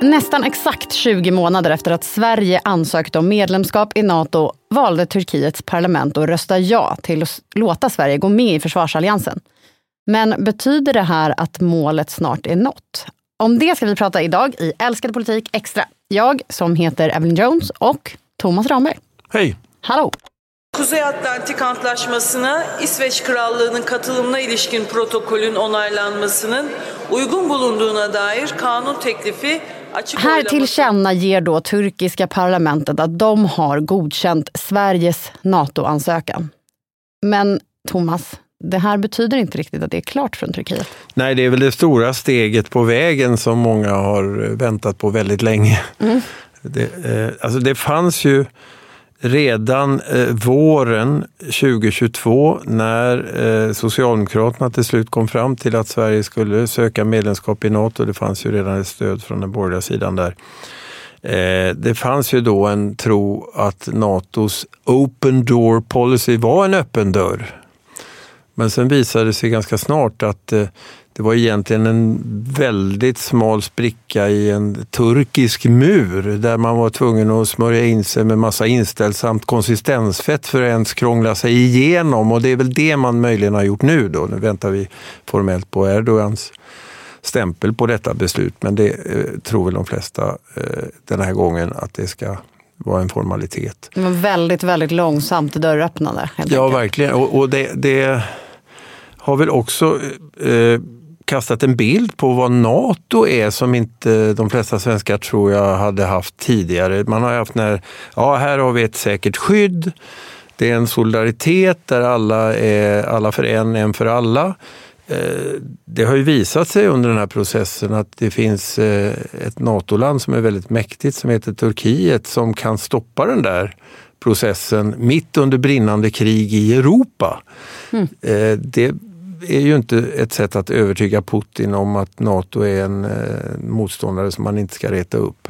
Nästan exakt 20 månader efter att Sverige ansökte om medlemskap i Nato valde Turkiets parlament att rösta ja till att låta Sverige gå med i försvarsalliansen. Men betyder det här att målet snart är nått? Om det ska vi prata idag i Älskade politik extra. Jag som heter Evelyn Jones och Thomas Ramberg. Hej! Hallå! Kuzey Atlantik Antlaşması'na İsveç Krallığı'nın katılımına ilişkin protokolün onaylanmasının uygun bulunduğuna dair kanun teklifi Här tillkännager då turkiska parlamentet att de har godkänt Sveriges NATO-ansökan. Men Thomas, det här betyder inte riktigt att det är klart från Turkiet. Nej, det är väl det stora steget på vägen som många har väntat på väldigt länge. Det, eh, alltså det fanns ju redan eh, våren 2022 när eh, Socialdemokraterna till slut kom fram till att Sverige skulle söka medlemskap i Nato. Det fanns ju redan ett stöd från den borgerliga sidan där. Eh, det fanns ju då en tro att Natos open door policy var en öppen dörr. Men sen visade det sig ganska snart att eh, det var egentligen en väldigt smal spricka i en turkisk mur där man var tvungen att smörja in sig med massa inställsamt konsistensfett för att ens krångla sig igenom. Och det är väl det man möjligen har gjort nu då. Nu väntar vi formellt på Erdogans stämpel på detta beslut. Men det eh, tror väl de flesta eh, den här gången att det ska vara en formalitet. Var väldigt, väldigt långsamt dörröppnande. Ja, verkligen. Och, och det, det har väl också eh, kastat en bild på vad NATO är som inte de flesta svenskar tror jag hade haft tidigare. Man har haft när, ja här har vi ett säkert skydd. Det är en solidaritet där alla är alla för en, en för alla. Eh, Det har ju visat sig under den här processen att det finns eh, ett NATO-land som är väldigt mäktigt som heter Turkiet som kan stoppa den där processen mitt under brinnande krig i Europa. Eh, Det är ju inte ett sätt att övertyga Putin om att NATO är en eh, motståndare som man inte ska reta upp.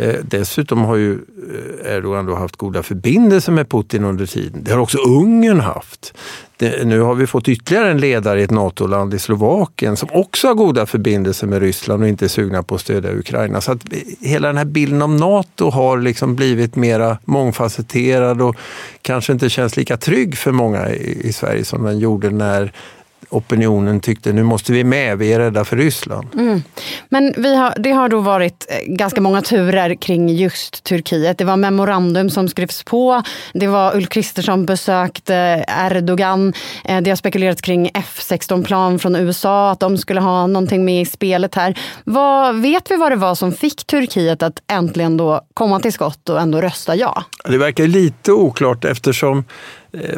Eh, Dessutom har ju eh, Erdogan då haft goda förbindelser med Putin under tiden. Det har också Ungern haft. Det, nu har vi fått ytterligare en ledare i ett NATO-land i Slovakien som också har goda förbindelser med Ryssland och inte är sugna på att stödja Ukraina. Så att eh, hela den här bilden om NATO har liksom blivit mera mångfacetterad och kanske inte känns lika trygg för många i, i Sverige som den gjorde när opinionen tyckte nu måste vi med, vi är rädda för Ryssland. Men vi har, det har då varit eh, ganska många turer kring just Turkiet. Det var memorandum som skrevs på. Det var Ulf Kristersson besökte Erdogan. Eh, Det har spekulerats kring F16-plan från USA, att de skulle ha någonting med i spelet här. Vad, vet vi vad det var som fick Turkiet att äntligen då komma till skott och ändå rösta ja? Det verkar lite oklart eftersom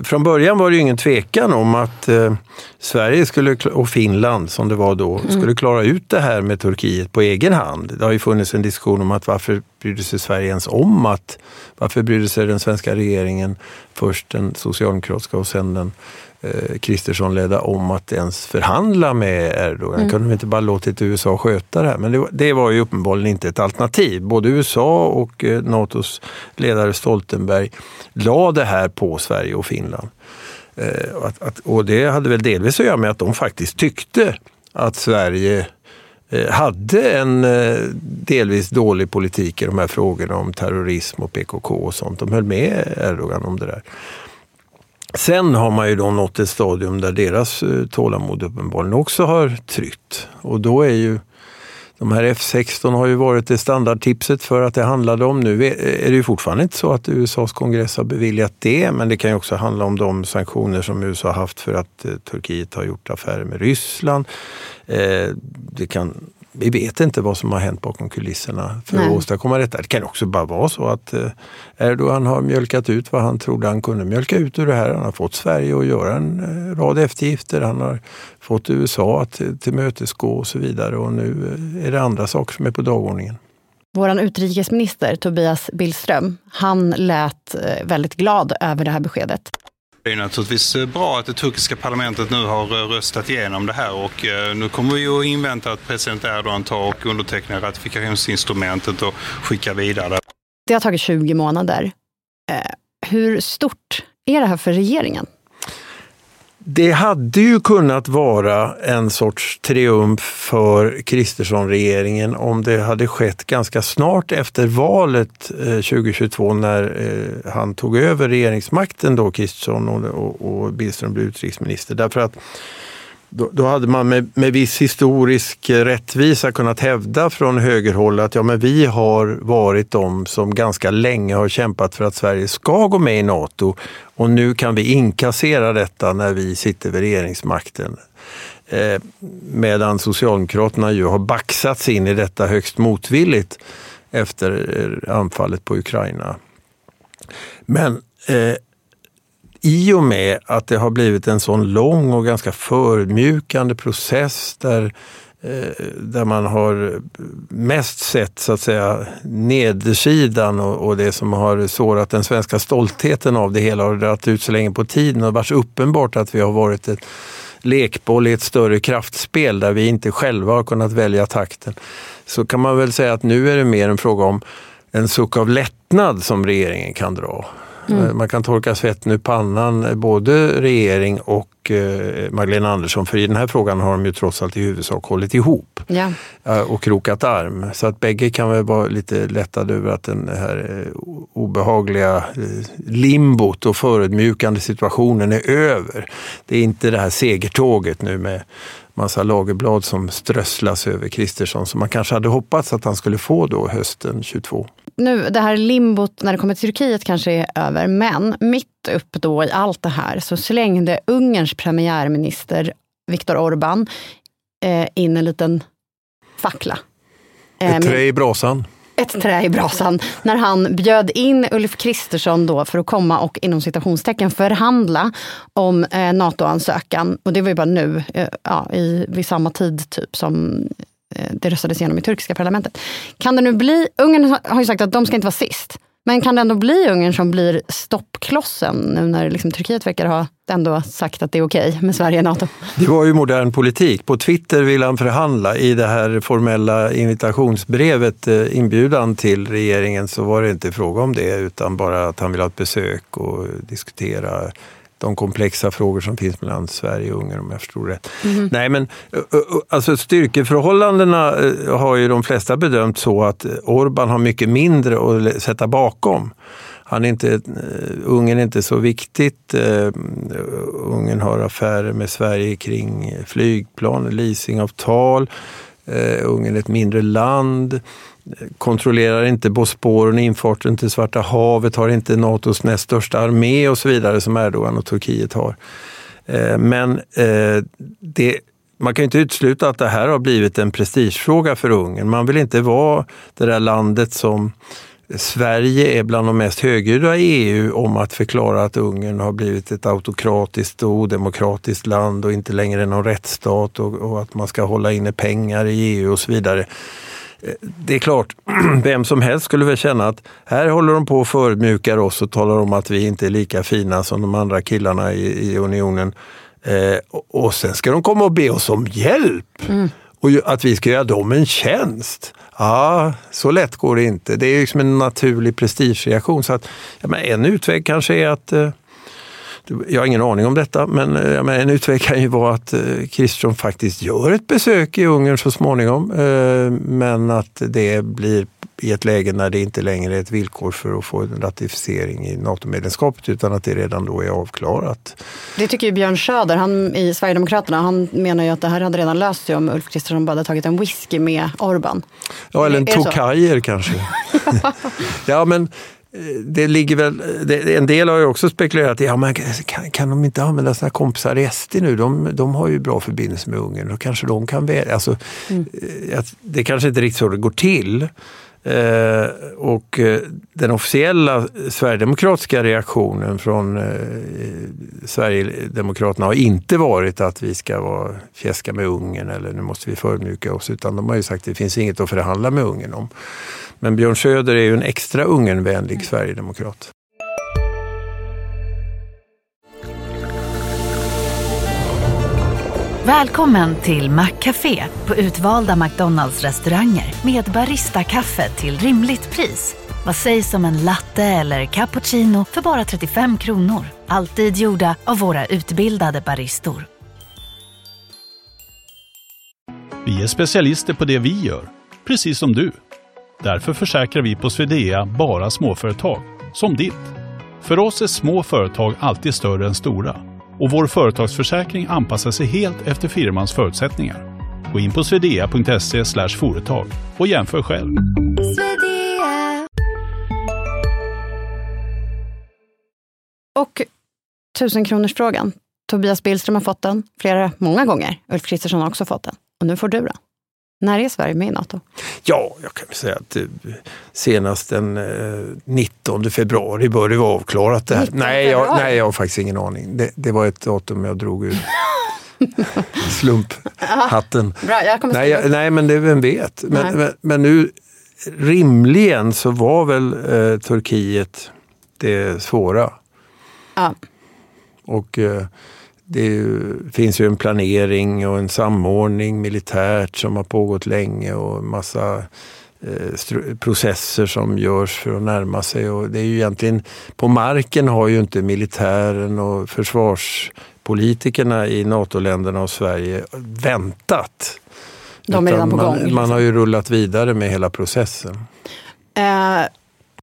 från början var det ju ingen tvekan om att eh, Sverige skulle, och Finland som det var då skulle klara ut det här med Turkiet på egen hand. Det har ju funnits en diskussion om att varför brydde sig Sverige ens om att, varför brydde sig den svenska regeringen, först den socialdemokratiska och sen den eh, Kristersson ledda om att ens förhandla med Erdogan. Kunde de inte bara låtit USA sköta det här? Men det, var- det var ju uppenbarligen inte ett alternativ. Både USA och eh, Natos ledare Stoltenberg la det här på Sverige och Finland. Eh, och att, att, och det hade väl delvis att göra med att de faktiskt tyckte att Sverige Eh, hade en eh, delvis dålig politik i de här frågorna om terrorism och PKK och sånt. De höll med Erdogan om det där. Sen har man ju då nått ett stadium där deras eh, tålamod uppenbarligen också har trytt. Och då är ju de här F16 har ju varit det standardtipset för att det handlade om. Nu är det ju fortfarande inte så att USAs kongress har beviljat det, men det kan ju också handla om de sanktioner som USA har haft för att eh, Turkiet har gjort affärer med Ryssland. Eh, det kan, vi vet inte vad som har hänt bakom kulisserna för Nej. att åstadkomma detta. Det kan också bara vara så att eh, Erdogan har mjölkat ut vad han trodde han kunde mjölka ut ur det här. Han har fått Sverige att göra en eh, rad eftergifter. Han har fått USA att eh, tillmötesgå och så vidare. Och nu eh, är det andra saker som är på dagordningen. Vår utrikesminister Tobias Billström, han lät eh, väldigt glad över det här beskedet. Det är naturligtvis eh, bra att det turkiska parlamentet nu har eh, röstat igenom det här och eh, nu kommer vi att invänta att president Erdogan tar och undertecknar ratifikationsinstrumentet och skickar vidare. Det har tagit 20 månader. Hur stort är det här för regeringen? Det hade ju kunnat vara en sorts triumf för Kristersson-regeringen om det hade skett ganska snart efter valet eh, 2022 när eh, han tog över regeringsmakten då, Kristersson och, och Billström blev utrikesminister. Därför att då, då, hade man med, med viss historisk eh, rättvisa kunnat hävda från högerhåll att ja, men vi har varit de som ganska länge har kämpat för att Sverige ska gå med i Nato och nu kan vi inkassera detta när vi sitter vid regeringsmakten. Eh, medan Socialdemokraterna ju har baxats in i detta högst motvilligt efter eh, anfallet på Ukraina. Men eh, i och med att det har blivit en sån lång och ganska förmjukande process där, eh, där man har mest sett så att säga nedersidan och, och det som har sårat den svenska stoltheten av det hela och dragit ut så länge på tiden och varit så uppenbart att vi har varit ett lekboll i ett större kraftspel där vi inte själva har kunnat välja takten. Så kan man väl säga att nu är det mer en fråga om en suck av lättnad som regeringen kan dra. Mm. Eh, man kan torka svetten ur pannan, eh, både regering och eh, Magdalena Andersson, för i den här frågan har de ju trots allt i huvudsak hållit ihop ja. och krokat arm. Så att bägge kan väl vara lite lättade över att den här obehagliga limbot och förödmjukande situationen är över. Det är inte det här segertåget nu med massa lagerblad som strösslas över Kristersson som man kanske hade hoppats att han skulle få då hösten 22 nu, det här limbot när det kommer till Turkiet kanske är över, men mitt upp då i allt det här så slängde Ungerns premiärminister Viktor Orbán eh, in en liten fackla. Eh, ett trä i brasan. Ett trä i brasan. När han bjöd in Ulf Kristersson då för att komma och inom citationstecken förhandla om eh, NATO-ansökan. Och det var ju bara nu, eh, ja, i, vid samma tid typ som Eh, det röstades igenom i turkiska parlamentet. Kan det nu bli, Ungern har ju sagt att de ska inte vara sist. Men kan det ändå bli Ungern som blir stoppklossen nu när liksom Turkiet verkar ha ändå sagt att det är okej okay med Sverige och NATO? Det var ju modern politik. På Twitter vill han förhandla. I det här formella invitationsbrevet, eh, inbjudan till regeringen, så var det inte fråga om det utan bara att han vill ha ett besök och diskutera de komplexa frågor som finns mellan Sverige och Ungern om jag förstod rätt. Mm. Nej men alltså styrkeförhållandena har ju de flesta bedömt så att Orban har mycket mindre att sätta bakom. Han är inte, Ungern är inte så viktigt. Ungern har affärer med Sverige kring flygplan, leasingavtal. Eh, Ungern är ett mindre land kontrollerar inte Bosporen, infarten till Svarta havet, har inte Natos näst största armé och så vidare som Erdogan och Turkiet har. Eh, men eh, det, man kan inte utesluta att det här har blivit en prestigefråga för Ungern. Man vill inte vara det där landet som Sverige är bland de mest högljudda i EU om att förklara att Ungern har blivit ett autokratiskt och odemokratiskt land och inte längre någon rättsstat och, och att man ska hålla inne pengar i EU och så vidare det är klart, vem som helst skulle väl känna att här håller de på och förödmjukar oss och talar om att vi inte är lika fina som de andra killarna i, i unionen. Eh, och sen ska de komma och be oss om hjälp. Mm. Och att vi ska göra dem en tjänst. Ja, så lätt går det inte. Det är liksom en naturlig prestigereaktion. Så att, ja, men en utväg kanske är att eh, jag har ingen aning om detta, eh, men en utväg kan ju vara att eh, Kristersson faktiskt gör ett besök i Ungern så småningom. Eh, men att det blir i ett läge när det inte längre är ett villkor för att få en ratificering i NATO-medlemskapet utan att det redan då är avklarat. Det tycker ju Björn Söder han, i Sverigedemokraterna. Han menar ju att det här hade redan löst sig om Ulf Kristersson bara hade tagit en whisky med Orban. Ja, eller en Tokajer kanske. ja, men det ligger väl, det, en del har ju också spekulerat i, ja, men kan, kan de inte använda sina kompisar i SD nu? De, de har ju bra förbindelse med Ungern, då kanske de kan välja. Alltså, mm. Eh, det kanske inte riktigt så det går till. Eh, och eh, den officiella sverigedemokratiska reaktionen från eh, Sverigedemokraterna har inte varit att vi ska vara fjäska med Ungern eller nu måste vi förmjuka oss, utan de har ju sagt att det finns inget att förhandla med Ungern om. Men Björn Söder är ju en extra Ungernvänlig mm. sverigedemokrat. Välkommen till Maccafé på utvalda McDonalds restauranger med Baristakaffe till rimligt pris. Vad sägs om en latte eller cappuccino för bara 35 kronor? Alltid gjorda av våra utbildade baristor. Vi är specialister på det vi gör, precis som du. Därför försäkrar vi på Swedea bara småföretag, som ditt. För oss är små företag alltid större än stora och vår företagsförsäkring anpassar sig helt efter firmans förutsättningar. Gå in på swedea.se företag och jämför själv. Och tusenkronorsfrågan. Tobias Billström har fått den flera, många gånger. Ulf Kristersson har också fått den. Och nu får du den. När är Sverige med i Nato? Ja, jag kan säga att eh, senast den eh, 19 februari bör det vara avklarat det här. Nej jag, nej, jag har faktiskt ingen aning. Det, det var ett datum jag drog ur slumphatten. Bra, jag kommer nej, jag, nej, men det, vem vet. Nej. Men, men, men nu rimligen så var väl eh, Turkiet det svåra. Ja. Och eh, det finns ju en planering och en samordning militärt som har pågått länge och massa eh, processer som görs för att närma sig. Och det är ju egentligen, på marken har ju inte militären och försvarspolitikerna i NATO-länderna och Sverige väntat. De är redan på man, gång, liksom. man har ju rullat vidare med hela processen. Eh,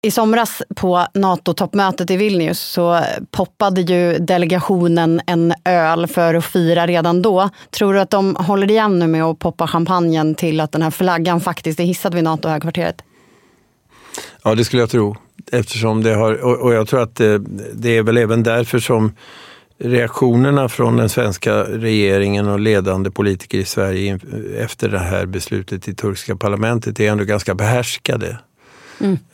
i somras på NATO-toppmötet i Vilnius så poppade ju delegationen en öl för att fira redan då. Tror du att de håller igen nu med att poppa champagnen till att den här flaggan faktiskt är hissad vid NATO-högkvarteret? Ja, det skulle jag tro. Eftersom det har, och, jag tror att det, det är väl även därför som reaktionerna från den svenska regeringen och ledande politiker i Sverige efter det här beslutet i turkiska parlamentet är ändå ganska behärskade.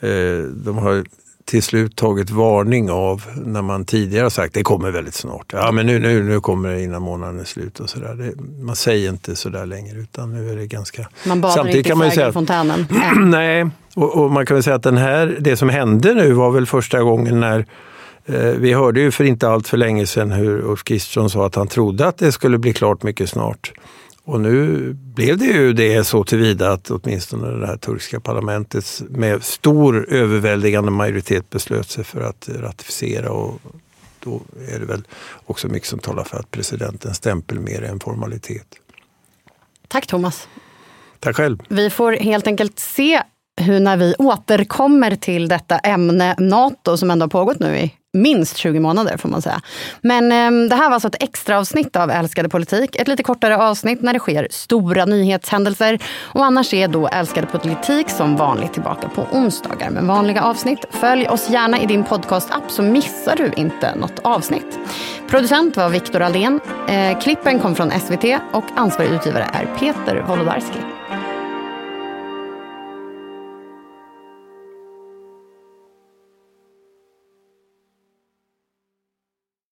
Eh, De har till slut tagit varning av när man tidigare sagt det kommer väldigt snart. Ja men nu, nu, nu kommer det innan månaden är slut och sådär. Man säger inte sådär längre utan nu är det ganska... Man badar inte i flaggfontänen. Eh, Nej, och, och man kan väl säga att den här, det som hände nu var väl första gången när eh, vi hörde ju för inte allt för länge sedan hur Ulf Kristersson sa att han trodde att det skulle bli klart mycket snart. Och nu blev det ju det så tillvida att åtminstone det här turkiska parlamentet med stor överväldigande majoritet beslöt sig för att ratificera och då är det väl också mycket som talar för att presidentens stämpel mer är en formalitet. Tack Thomas. Tack själv. Vi får helt enkelt se hur när vi återkommer till detta ämne NATO som ändå har pågått nu i minst 20 månader får man säga. Men eh, det här var alltså ett extra avsnitt av Älskade politik. Ett lite kortare avsnitt när det sker stora nyhetshändelser. Och annars är då Älskade politik som vanligt tillbaka på onsdagar med vanliga avsnitt. Följ oss gärna i din podcastapp så missar du inte något avsnitt. Producent var Viktor Aldén. Eh, klippen kom från SVT och ansvarig utgivare är Peter Wolodarski.